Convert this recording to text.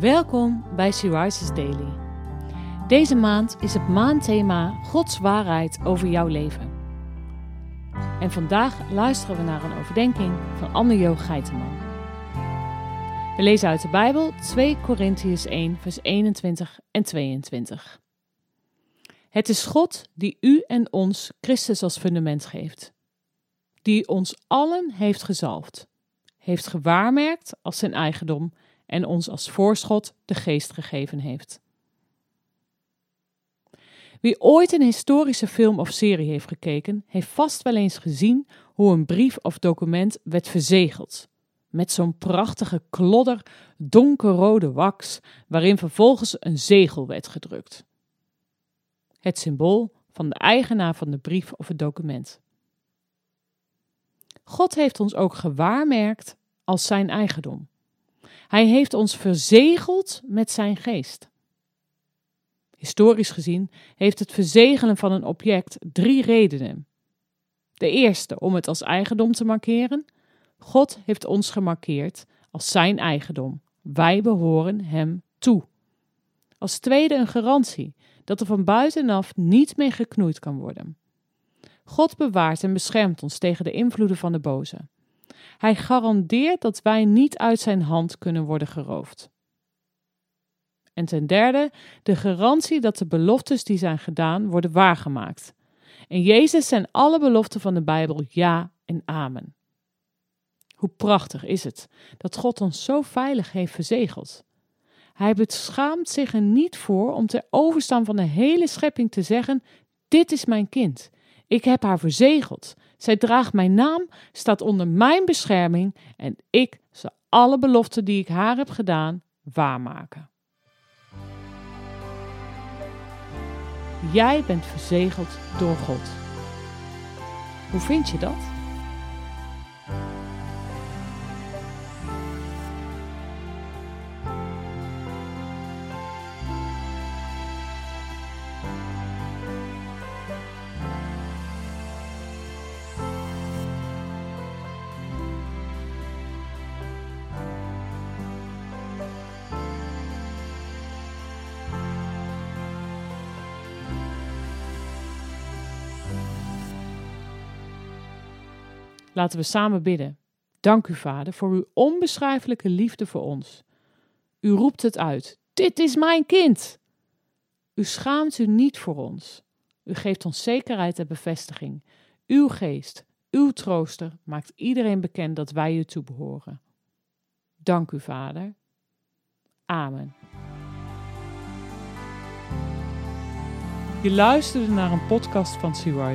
Welkom bij She Rises Daily. Deze maand is het maandthema Gods waarheid over jouw leven. En vandaag luisteren we naar een overdenking van Anne-Jo Geiteman. We lezen uit de Bijbel 2 Korintiërs 1 vers 21 en 22. Het is God die u en ons Christus als fundament geeft. Die ons allen heeft gezalfd, heeft gewaarmerkt als zijn eigendom en ons als voorschot de geest gegeven heeft. Wie ooit een historische film of serie heeft gekeken, heeft vast wel eens gezien hoe een brief of document werd verzegeld. Met zo'n prachtige klodder donkerrode wax, waarin vervolgens een zegel werd gedrukt. Het symbool van de eigenaar van de brief of het document. God heeft ons ook gewaarmerkt als zijn eigendom. Hij heeft ons verzegeld met zijn geest. Historisch gezien heeft het verzegelen van een object drie redenen. De eerste om het als eigendom te markeren. God heeft ons gemarkeerd als zijn eigendom. Wij behoren hem toe. Als tweede een garantie dat er van buitenaf niet meer geknoeid kan worden. God bewaart en beschermt ons tegen de invloeden van de boze. Hij garandeert dat wij niet uit zijn hand kunnen worden geroofd. En ten derde, de garantie dat de beloftes die zijn gedaan worden waargemaakt. In Jezus zijn alle beloften van de Bijbel ja en amen. Hoe prachtig is het dat God ons zo veilig heeft verzegeld. Hij beschaamt zich er niet voor om ter overstaan van de hele schepping te zeggen: Dit is mijn kind. Ik heb haar verzegeld. Zij draagt mijn naam, staat onder mijn bescherming en ik zal alle beloften die ik haar heb gedaan waarmaken. Jij bent verzegeld door God. Hoe vind je dat? Laten we samen bidden. Dank u, Vader, voor uw onbeschrijfelijke liefde voor ons. U roept het uit: Dit is mijn kind! U schaamt u niet voor ons. U geeft ons zekerheid en bevestiging. Uw geest, uw trooster maakt iedereen bekend dat wij u toebehoren. Dank u, Vader. Amen. Je luisterde naar een podcast van Sea.